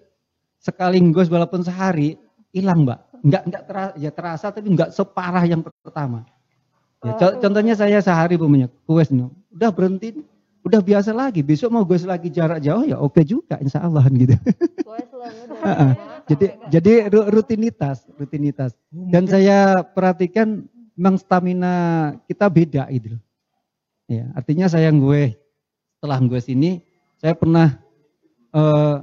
sekali goes walaupun sehari hilang, Mbak. Enggak enggak terasa, ya terasa tapi enggak separah yang pertama. Ya, co- contohnya saya sehari punya goes udah berhenti, udah biasa lagi. Besok mau goes lagi jarak jauh ya oke juga, insya Allah gitu. Jadi jadi ru- rutinitas, rutinitas. Dan saya perhatikan memang stamina kita beda itu. Ya, artinya saya gue setelah gue sini saya pernah eh,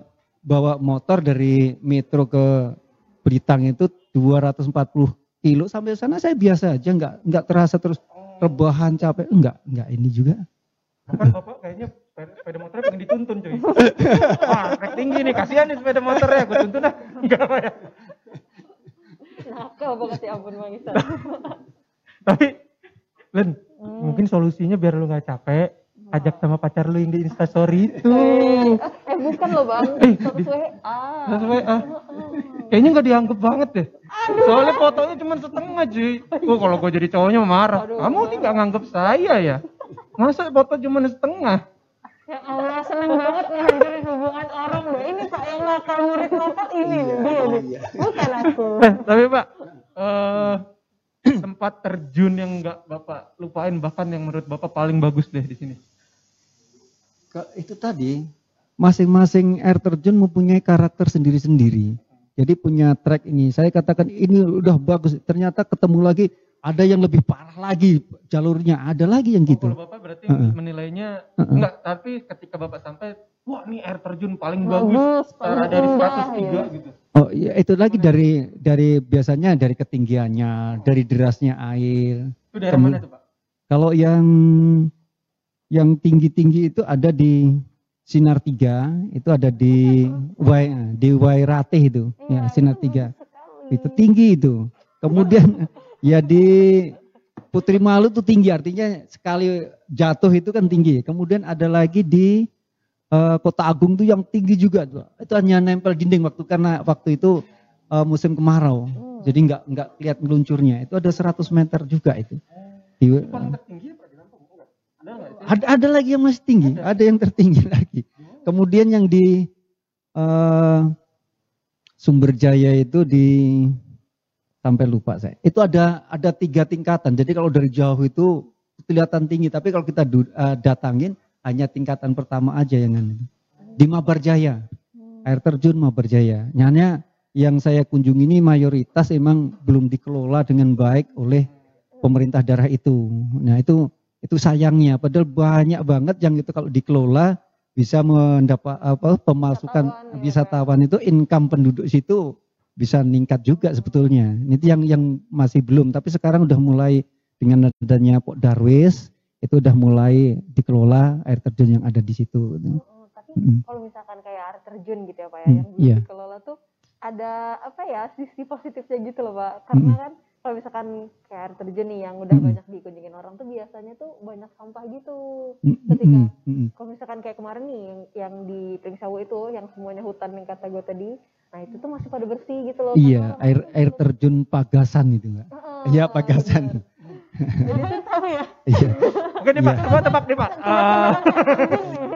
bawa motor dari metro ke Britang itu 240 kilo sampai sana saya biasa aja nggak nggak terasa terus rebahan capek enggak enggak ini juga Bahkan bapak kayaknya sepeda, motornya pengen dituntun cuy. Wah, trek tinggi nih, kasihan nih sepeda motornya, gue tuntun ah. Enggak apa ya. Nakal banget ya ampun Bang Isan. Tapi, Len, Hmm. mungkin solusinya biar lu nggak capek, ajak sama pacar lu yang di instastory itu. Eh, eh bukan loh bang, Eh, status WA. Status WA. Kayaknya nggak dianggap banget deh. Soalnya fotonya cuma setengah cuy. Oh, kalau gue jadi cowoknya marah. Aduh. Kamu nih nggak nganggap saya ya? Masa foto cuma setengah? Ya Allah seneng banget ngehancurin hubungan orang loh. Ini pak yang nakal murid nakal ini nih dia nih. Bukan aku. Eh, tapi Pak, eh tempat terjun yang nggak Bapak lupain bahkan yang menurut Bapak paling bagus deh di sini. Ke- itu tadi masing-masing air terjun mempunyai karakter sendiri-sendiri. Jadi punya track ini. Saya katakan ini udah bagus. Ternyata ketemu lagi ada yang lebih parah lagi jalurnya. Ada lagi yang Oh, gitu. kalau Bapak berarti Heeh. menilainya Heeh. enggak, tapi ketika Bapak sampai, wah ini air terjun paling bagus, Bagus, secara paling dari indah, 103 ya. gitu. Oh iya itu lagi dari dari biasanya dari ketinggiannya, dari derasnya air. Itu daerah Kemu- mana tuh Pak? Kalau yang yang tinggi-tinggi itu ada di Sinar 3, itu ada di Wai di Wairate itu, ya Sinar 3. Itu tinggi itu. Kemudian ya di Putri Malu itu tinggi artinya sekali jatuh itu kan tinggi. Kemudian ada lagi di eh, Kota Agung tuh yang tinggi juga tuh. Itu hanya nempel dinding waktu karena waktu itu eh, musim kemarau. Jadi nggak nggak lihat meluncurnya. Itu ada 100 meter juga itu. Di- tertinggi apa di. Ada ada, ada lagi yang masih tinggi, ada yang tertinggi lagi. Kemudian yang di eh, Sumber Jaya itu di sampai lupa saya. Itu ada ada tiga tingkatan. Jadi kalau dari jauh itu kelihatan tinggi, tapi kalau kita du- eh, datangin hanya tingkatan pertama aja yang anu. di Mabar Jaya, air terjun Mabar Jaya. Hanya yang saya kunjungi ini mayoritas emang belum dikelola dengan baik oleh pemerintah daerah itu. Nah itu itu sayangnya. Padahal banyak banget yang itu kalau dikelola bisa mendapat apa pemasukan Wisatawan, ya, wisatawan itu income penduduk situ bisa meningkat juga sebetulnya. Itu yang yang masih belum. Tapi sekarang udah mulai dengan adanya Pok Darwis itu udah mulai dikelola air terjun yang ada di situ. Oh, tapi Mm. kalau misalkan kayak air terjun gitu ya Pak ya, Hmm, yang iya. dikelola tuh ada apa ya sisi positifnya gitu loh Pak. Karena Mm. kan kalau misalkan kayak air terjun nih yang udah Mm. banyak dikunjungin orang tuh biasanya tuh banyak sampah gitu. Mm, Ketika mm, mm, mm. kalau misalkan kayak kemarin nih yang yang di Pringsawu itu yang semuanya hutan yang kata gue tadi, nah itu tuh masih pada bersih gitu loh. Iya, air air tuh- terjun Pagasan itu enggak? Iya, Pagasan. bener. Jadi tuh tahu ya. Iya. Oke nih Pak, coba tebak nih Pak. Eh,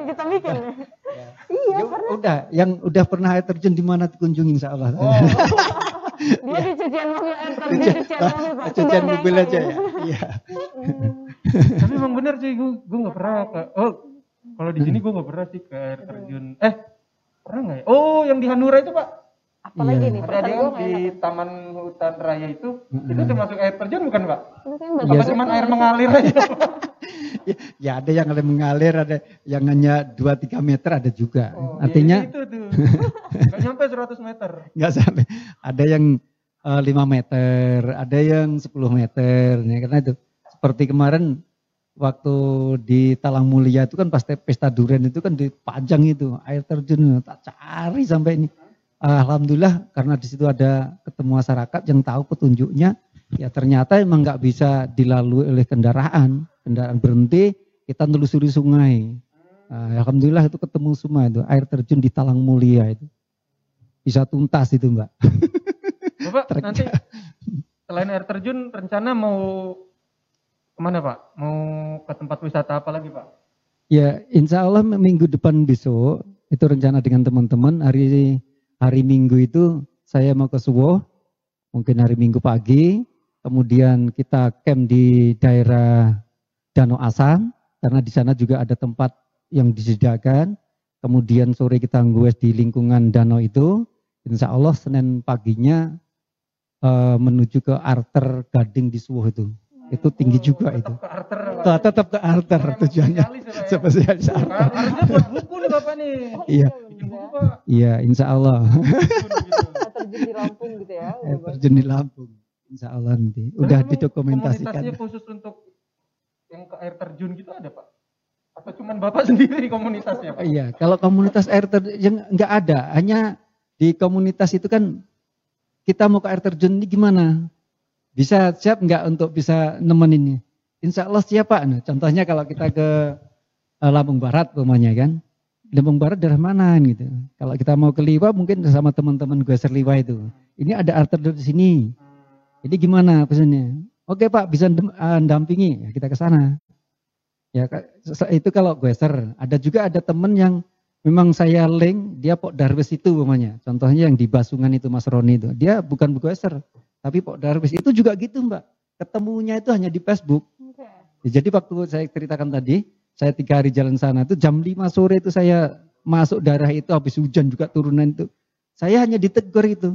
kita bikin ya. Iya, Ya, udah, yang udah pernah air terjun di mana dikunjungi insya Allah. Oh. dia di cucian mobil air terjun cucian mobil Pak. Tidak Cucian mobil aja lain. ya. Iya. Hmm. tapi emang bener sih, gue gue nggak pernah ke. Oh, kalau di sini gue nggak pernah sih ke air terjun. Eh, pernah nggak ya? Oh, yang di Hanura itu Pak. Apalagi Iya. nih Ada gue di Taman Hutan Raya itu, itu termasuk air terjun bukan Pak? itu kan Iya, Apa bagus cuma air mengalir aja? Ya, ya ada yang ada mengalir, ada yang hanya 2-3 meter ada juga. Oh, Artinya ya itu tuh. Gak nyampe 100 meter. nggak sampai. Ada yang eh, 5 meter, ada yang 10 meter. Ya, karena itu seperti kemarin waktu di Talang Mulia itu kan pasti pesta durian itu kan dipajang itu air terjun tak cari sampai ini. Alhamdulillah karena di situ ada ketemu masyarakat yang tahu petunjuknya ya ternyata emang nggak bisa dilalui oleh kendaraan. Kendaraan berhenti kita nelusuri sungai. Nah, Alhamdulillah itu ketemu semua itu air terjun di Talang Mulia itu. Bisa tuntas itu mbak. Bapak nanti selain air terjun rencana mau ke mana Pak? Mau ke tempat wisata apa lagi Pak? Ya, insya Allah minggu depan besok itu rencana dengan teman-teman hari hari Minggu itu saya mau ke Suwo, mungkin hari Minggu pagi, kemudian kita camp di daerah Danau Asam karena di sana juga ada tempat yang disediakan. Kemudian sore kita ngues di lingkungan danau itu, insya Allah Senin paginya eh, menuju ke Arter Gading di Suwo itu. Itu tinggi juga itu. Tetap ke Arter tetap ke Arter tujuannya. spesialis ya, ya? Arter. Harusnya buat buku nih Bapak nih. Iya. Pak. Iya, insya Allah. Terjun di Lampung gitu ya Air terjun di Lampung. Insya Allah nanti. Udah emang didokumentasikan. Komunitasnya khusus untuk yang ke air terjun gitu ada Pak? Atau cuman Bapak sendiri komunitasnya Pak? Iya, kalau komunitas air terjun nggak ada. Hanya di komunitas itu kan kita mau ke air terjun ini gimana? Bisa siap nggak untuk bisa nemeninnya? Insya Allah siap Pak. Nah, contohnya kalau kita ke eh, Lampung Barat umpamanya kan. Lampung Barat daerah mana gitu. Kalau kita mau ke Liwa mungkin sama teman-teman gue Serliwa itu. Ini ada air terjun di sini. Ini gimana pesannya? Oke Pak, bisa eh, dampingi. Ya, kita ke sana. Ya itu kalau Gweser. Ada juga ada temen yang memang saya link, dia Pok Darwis itu umpamanya. Contohnya yang di Basungan itu Mas Roni itu. Dia bukan Gweser, tapi Pok Darwis itu juga gitu Mbak. Ketemunya itu hanya di Facebook. Oke. Ya, jadi waktu saya ceritakan tadi, saya tiga hari jalan sana itu jam 5 sore itu saya masuk daerah itu habis hujan juga turunan itu. Saya hanya ditegur itu.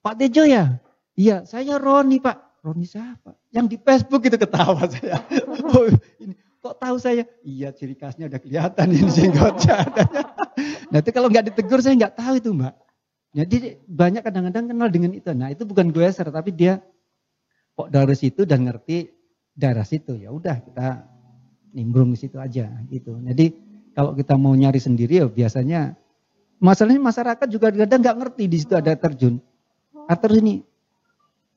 Pak Tejo ya? Iya, saya Roni Pak. Roni siapa? Yang di Facebook itu ketawa saya. Oh, ini, kok tahu saya? Iya, ciri khasnya udah kelihatan ini jenggotnya. nah itu kalau nggak ditegur saya nggak tahu itu Mbak. Jadi banyak kadang-kadang kenal dengan itu. Nah itu bukan gue tapi dia kok dari situ dan ngerti daerah situ ya udah kita nimbrung di situ aja gitu. Jadi kalau kita mau nyari sendiri ya biasanya masalahnya masyarakat juga kadang nggak ngerti di situ ada terjun. Ater ini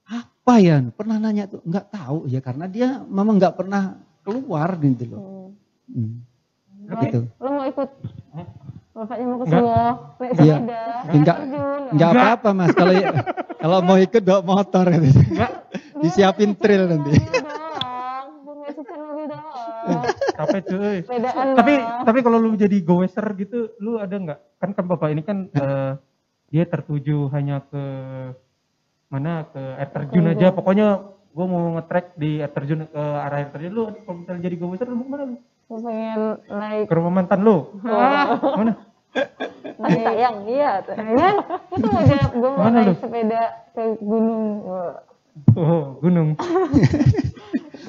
apa ya? Pernah nanya tuh nggak tahu ya karena dia memang nggak pernah keluar gitu loh. Hmm. Hmm. Gitu. Lo mau ikut? Bapaknya mau ke Enggak. Naik Iya. sepeda, Enggak. terjun. Nggak apa-apa mas kalau kalau mau ikut bawa motor gitu. Disiapin trail nanti. Mobil doang, bukan asisten mobil Capek cuy. Tapi lah. tapi kalau lu jadi goeser gitu, lu ada nggak? Kan kan bapak ini kan eh, dia tertuju hanya ke mana ke air terjun aja. Pokoknya gue mau nge-track di air terjun ke arah air terjun. Lu kalau misalnya jadi goeser lu mau ke mana lu? Gue pengen naik Ke rumah mantan lu? Mana? naik sayang, iya. Kayaknya itu mau jawab gue mau naik lu? sepeda ke gunung. Oh gunung.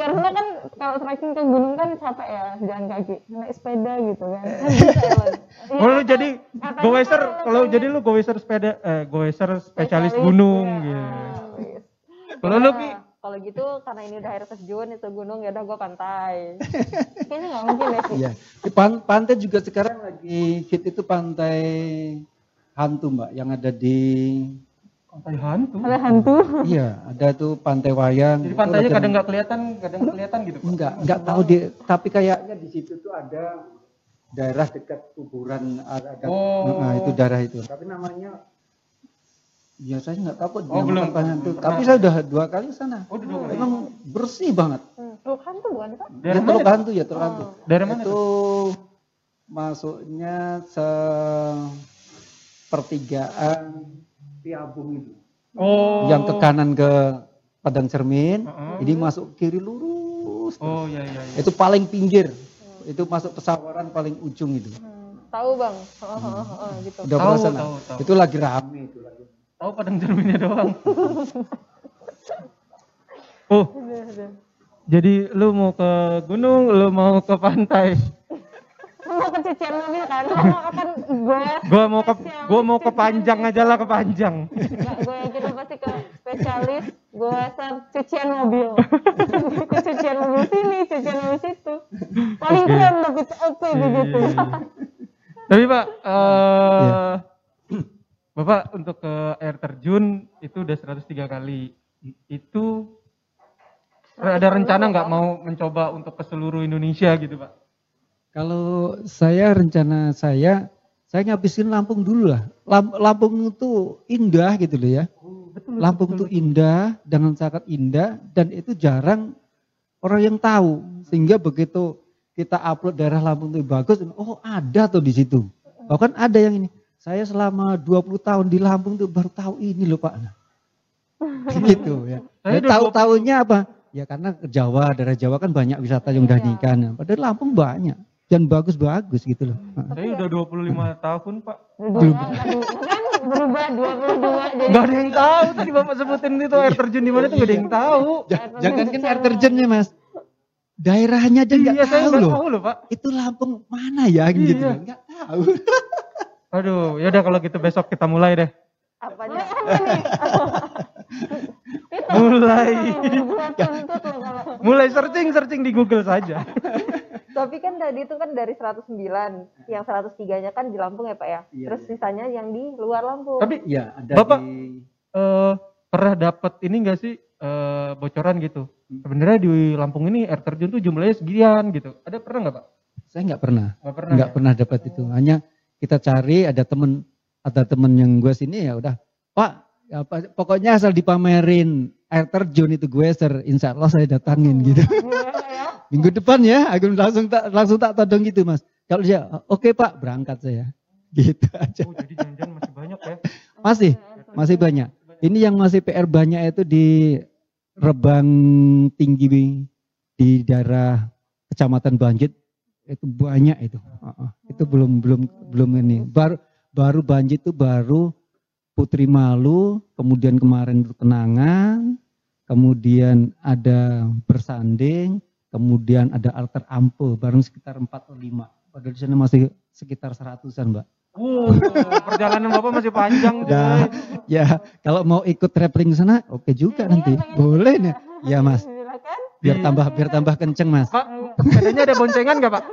Karena kan kalau trekking ke gunung kan capek ya, jalan kaki. Naik sepeda gitu kan. Iya, Oh lu jadi kan kalau jadi lu goeser sepeda eh goeser spesialis spesialis, gunung iya. gitu. Kalau lu Nah, Pi? kalau gitu karena ini udah air terjun itu gunung ya udah gue pantai. Kayaknya nggak mungkin deh sih. Iya. Di pan- pantai juga sekarang lagi hit itu pantai hantu mbak yang ada di pantai hantu. Ada hantu. iya ada tuh pantai wayang. Jadi Itu pantainya kadang nggak kelihatan, kadang nggak kelihatan gitu. Pak? enggak enggak tahu di tapi kayaknya di situ tuh ada daerah dekat kuburan ada Oh. nah, itu daerah itu. Tapi namanya ya saya nggak tahu kok Oh, belum. dinamakan hantu. Belum Tapi pernah. saya udah dua kali sana. Oh, dua kali. Emang bersih banget. Hmm, Teluk hantu bukan Pak? Daerah ya, teluk hantu ya teluk hantu. Daerah mana itu masuknya se pertigaan Piabung itu. Oh. Yang ke kanan ke Padang Cermin, Heeh. ini masuk kiri lurus. Oh iya iya. iya. Itu paling pinggir. Itu masuk pesawaran paling ujung itu. Hmm, tahu bang. Oh, oh, oh, oh, gitu. Udah Tahu, pernah sana? tahu, tahu. Itu lagi rame itu lagi. tahu padang cerminnya doang. oh, jadi lu mau ke gunung, lu mau ke pantai. Mau ke cucian mobil kan kamu akan gue Gua mau ke gua mau ke panjang aja lah ke panjang. Enggak, gue yakin lu pasti ke spesialis gue search cucian mobil ke cucian mobil sini cucian mobil situ paling Oke. keren tapi CLP begitu Tapi Pak, eh Bapak untuk ke air terjun itu udah 103 kali. Itu ada rencana nggak mau mencoba untuk ke seluruh Indonesia gitu Pak? Kalau saya rencana saya, saya ngabisin Lampung dulu lah. Lam- Lampung itu indah gitu loh ya. Lampung itu indah, dengan sangat indah dan itu jarang orang yang tahu. Sehingga begitu kita upload daerah Lampung itu bagus, oh ada tuh di situ. Bahkan ada yang ini, saya selama 20 tahun di Lampung tuh baru tahu ini loh Pak. gitu ya. Saya Ya, tahu 20 tahunya apa? Ya karena Jawa, daerah Jawa kan banyak wisata yang udah nikah. Padahal Lampung banyak dan bagus-bagus gitu loh. Saya udah 25 tahun Pak. belum kan berubah 22 jadi Nggak ada yang tahu tadi Bapak sebutin itu air terjun di mana tuh nggak ada yang tahu. Ja- Jangan kan air terjunnya mas, daerahnya aja nggak Iya saya tahu loh. tahu loh Pak. Itu Lampung mana ya gitu Iya. loh, nggak tahu. Aduh, ya udah kalau gitu besok kita mulai deh. apanya Mulai. buat kalau Mulai searching searching di Google saja. tapi kan tadi itu kan dari 109 yang 103 nya kan di Lampung ya Pak ya Iya, terus iya. sisanya yang di luar Lampung Tapi Iya, ada Bapak- di eh pernah dapat ini enggak sih eh, bocoran gitu? Sebenarnya di Lampung ini air terjun tuh jumlahnya sekian gitu. Ada pernah nggak Pak? Saya nggak pernah, Nggak pernah. nggak ya? pernah dapat itu. Hanya kita cari ada temen, ada temen yang gue sini ya udah, Pak, ya, Pak, pokoknya asal dipamerin air terjun itu gue ser, insya Allah saya datangin gitu. Iya, ya. Minggu depan ya, aku langsung tak langsung tak todong gitu mas. Kalau dia, oke Pak, berangkat saya. Gitu aja. Oh, jadi jangan-jangan masih banyak ya. Masih, masih banyak. Ini yang masih PR banyak itu di Rebang Tinggi di daerah Kecamatan Banjit itu banyak itu. Heeh. Itu belum belum belum ini. Baru baru Banjit itu baru Putri Malu, kemudian kemarin itu Kenangan, kemudian ada Bersanding, kemudian ada Alter Ampe, bareng sekitar 4 atau 5. Padahal di sana masih sekitar seratusan, Mbak. Wow, perjalanan Bapak masih panjang. Dah. Ya, kalau mau ikut traveling sana, oke juga nanti. Boleh nih. Ya, Mas. Biar tambah biar tambah kenceng, Mas. Pak, sepedanya ada boncengan nggak Pak?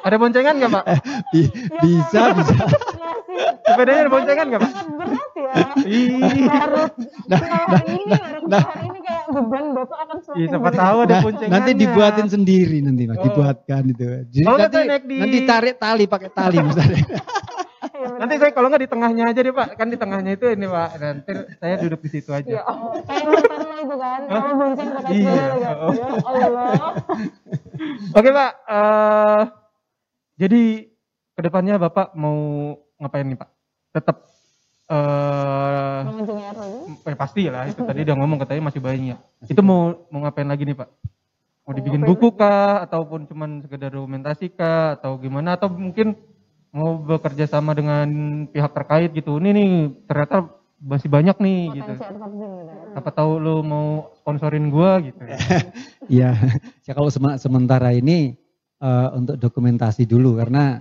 Ada boncengan nggak Pak? Bi- bisa, bisa. masih Sepedanya ada boncengan nggak Pak? berat ya Ih, harus Nah, hari ini nah. hari ini kayak beban bapak akan semakin Iya, siapa tahu ada Nah, boncengannya. nanti dibuatin sendiri nanti, Mas. Oh. Dibuatkan itu. Jadi Kalau nggak nanti, naik di- nanti tarik tali pakai tali misalnya. Iya. Nanti saya kalau nggak di tengahnya aja deh Pak. Kan di tengahnya itu ini Pak. Nanti saya duduk di situ ya aja. Mantan lo itu kan kalau bonceng pakai Iya. sepeda kan ya Allah Oke Pak. eh jadi ke depannya Bapak mau ngapain nih Pak? Tetap eh memancing air lagi eh, pasti lah itu tadi udah ngomong katanya masih banyak. Itu mau mau ngapain lagi nih Pak? Mau dibikin buku kah ataupun cuman sekedar dokumentasi kah atau gimana atau mungkin mau bekerja sama dengan pihak terkait gitu. Ini nih ternyata masih banyak nih gitu. Siapa tahu lu mau sponsorin gua gitu. Iya, ya kalau sementara ini eh, untuk dokumentasi dulu karena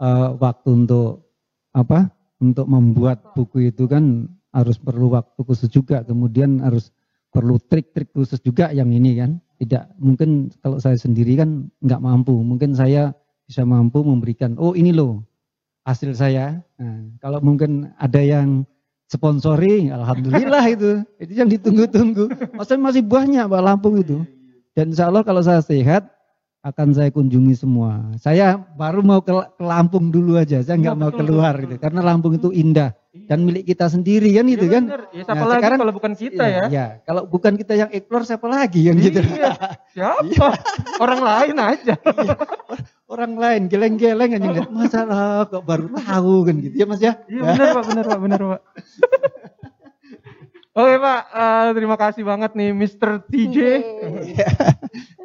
eh, waktu untuk apa? Untuk membuat buku itu kan harus perlu waktu khusus juga, kemudian harus perlu trik-trik khusus juga yang ini kan. Tidak mungkin kalau saya sendiri kan nggak mampu, mungkin saya bisa mampu memberikan, oh ini loh hasil saya. Nah, kalau mungkin ada yang sponsori, alhamdulillah itu. Itu yang ditunggu-tunggu. Masa masih banyak Pak Lampung itu. Dan insya Allah kalau saya sehat, akan saya kunjungi semua. Saya baru mau ke, Lampung dulu aja, saya nggak mau keluar gitu. Karena Lampung itu indah dan milik kita sendiri kan itu Iya kan. bener. Ya, siapa Nah, lagi sekarang- kalau bukan kita ya? Ya, kalau bukan kita yang explore siapa lagi yang gitu. Iya. Siapa? Orang lain aja. Orang lain geleng-geleng aja lihat masalah kok baru tahu kan gitu ya Mas ya. Iya benar Pak, benar Pak, benar Pak. Oke Pak, eh, terima kasih banget nih Mr. TJ.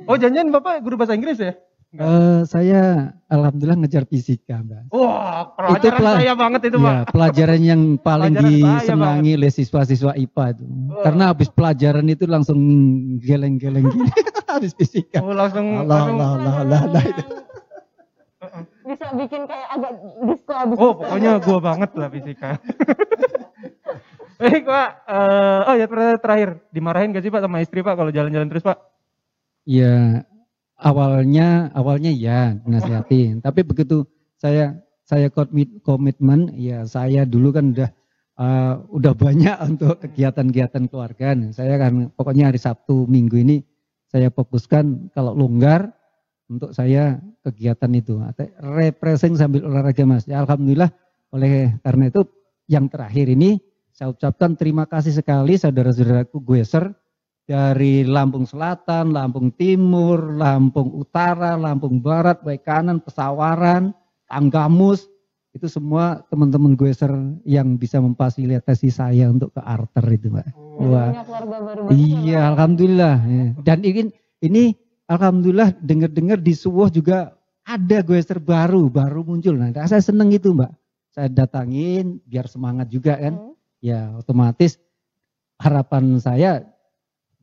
Oh janjian Bapak guru bahasa Inggris ya? Eh, saya alhamdulillah ngejar fisika, Mbak. Wah, pelajaran pela- saya banget itu, Ya, Pak. pelajaran yang paling Pelajaran disenangi oleh siswa-siswa IPA itu. Wah. Karena habis pelajaran itu langsung geleng-geleng gini. habis fisika. Oh, langsung Allah, langsung Allah, Allah, Allah, Allah, itu. Bisa bikin kayak agak disco abis Oh, pokoknya gua banget lah fisika. Baik, Pak. Eh, oh ya pertanyaan terakhir, dimarahin gak sih Pak sama istri Pak kalau jalan-jalan terus Pak? Ya, awalnya awalnya ya dinasihatin, tapi begitu saya saya komit, komitmen, ya saya dulu kan udah eh, udah banyak untuk kegiatan-kegiatan keluarga. Nah, Saya kan pokoknya hari Sabtu Minggu ini saya fokuskan kalau longgar untuk saya kegiatan itu. Refreshing sambil olahraga Mas. Ya, Alhamdulillah oleh karena itu yang terakhir ini saya ucapkan terima kasih sekali saudara-saudaraku Gueser dari Lampung Selatan, Lampung Timur, Lampung Utara, Lampung Barat, baik kanan, Pesawaran, Tanggamus, itu semua teman-teman Gueser yang bisa memfasilitasi saya untuk ke Arter itu, Mbak. Wah. Baru banyak Iya, alhamdulillah. Ya. Dan ini ini alhamdulillah dengar-dengar di Suwoh juga ada Gueser baru, baru muncul. Nah, saya seneng itu, Mbak. Saya datangin biar semangat juga kan. Hmm. Ya, otomatis harapan saya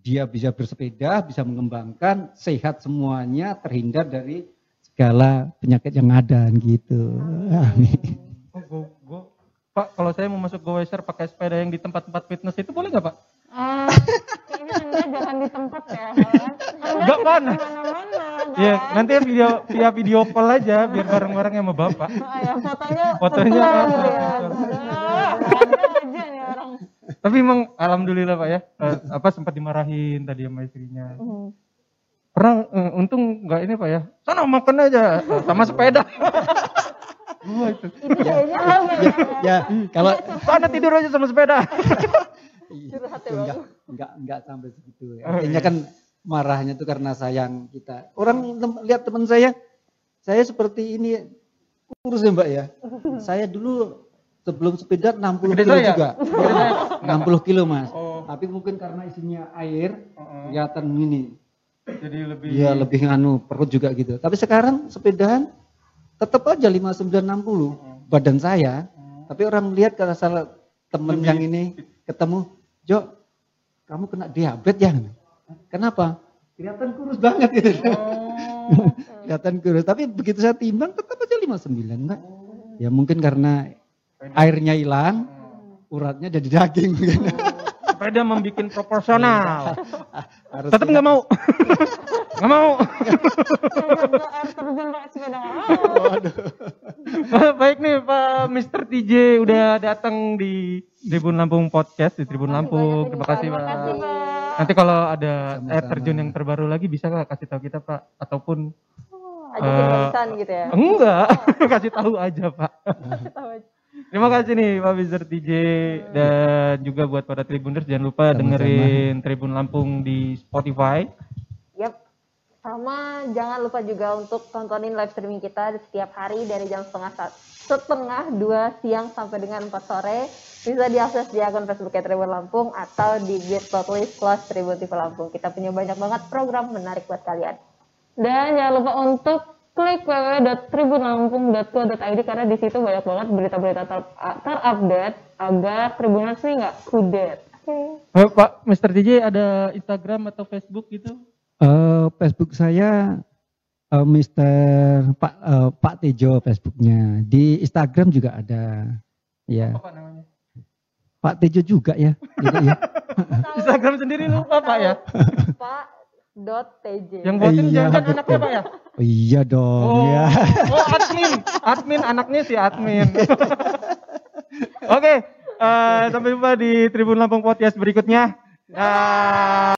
dia bisa bersepeda, bisa mengembangkan, sehat semuanya, terhindar dari segala penyakit yang ada gitu. Amin. Oh, go, go. Pak, kalau saya mau masuk goeser pakai sepeda yang di tempat-tempat fitness itu boleh nggak Pak? Kayaknya anda jangan di tempat ya. Anda Nggak, kita Pan. ke mana-mana. Iya, kan? nanti video via video call aja biar bareng-bareng sama Bapak. Ah, ya, fotonya Fotonya setelah apa? gitu ya. Ah, ada aja nih orang. Tapi emang alhamdulillah Pak ya, eh, apa sempat dimarahin tadi sama istrinya. Hmm. Pernah eh, untung nggak ini Pak ya. Sana makan aja sama sepeda. Wah itu. Itu kayaknya apa ya? Ya, kalau Sana tidur aja sama sepeda. Curhat ya, enggak, enggak, enggak sampai segitu. ya. Oh, Artinya iya. kan marahnya itu karena sayang kita. Orang tem- lihat teman saya, saya seperti ini kurus ya mbak ya. Saya dulu sebelum sepeda 60 Gede kilo saya? juga. Gede saya? 60 kilo mas. Oh. Tapi mungkin karena isinya air, Heeh. kelihatan ini. Jadi lebih Iya lebih nganu perut juga gitu. Tapi sekarang sepedaan tetap aja 59 60 badan saya. Tapi orang lihat kalau salah temen Lebih- yang ini ketemu, Jo, kamu kena diabetes ya? Kenapa? Kelihatan kurus banget gitu. Oh. Kelihatan kurus. Tapi begitu saya timbang tetap aja 59 enggak. Ya mungkin karena airnya hilang, uratnya jadi daging. mungkin. sepeda membuat proporsional. Harus Tetap nggak mau. Nggak mau. Baik nih Pak Mr. TJ udah datang di Tribun Lampung Podcast di Tribun Lampung. Terima kasih Pak. Terima kasih, Pak. Nanti kalau ada air terjun yang terbaru lagi bisa nggak kasih tahu kita Pak? Ataupun Ajakin Eh, barisan gitu ya. enggak, kasih tahu aja Pak. Tahu aja. Terima kasih nih Pak Mr. TJ dan juga buat para Tribuners jangan lupa Sama-sama. dengerin Tribun Lampung di Spotify. Yap. Sama jangan lupa juga untuk tontonin live streaming kita di setiap hari dari jam setengah setengah dua siang sampai dengan 4 sore. Bisa diakses di akun Facebooknya Tribun Lampung atau di bit.ly slash Tribun TV Lampung. Kita punya banyak banget program menarik buat kalian. Dan jangan lupa untuk klik www.tribunlampung.co.id karena di situ banyak banget berita-berita ter- terupdate agar Tribuners ini nggak kudet. Oke. Eh, Pak Mr. TJ ada Instagram atau Facebook gitu? Eh, Facebook saya eh, Mr. Pak eh, Pak Tejo Facebooknya. Di Instagram juga ada. Ya, Apa namanya? Pak Tejo juga ya. Gitu ya. Instagram sendiri lupa Pak ya? Pak dot TJ. Yang buatin Iya, jangan betul. anaknya Pak ya? Oh, iya dong Oh, ya. oh admin, admin anaknya si admin. Oke, eh, sampai jumpa di Tribun Lampung Podcast berikutnya. Ah.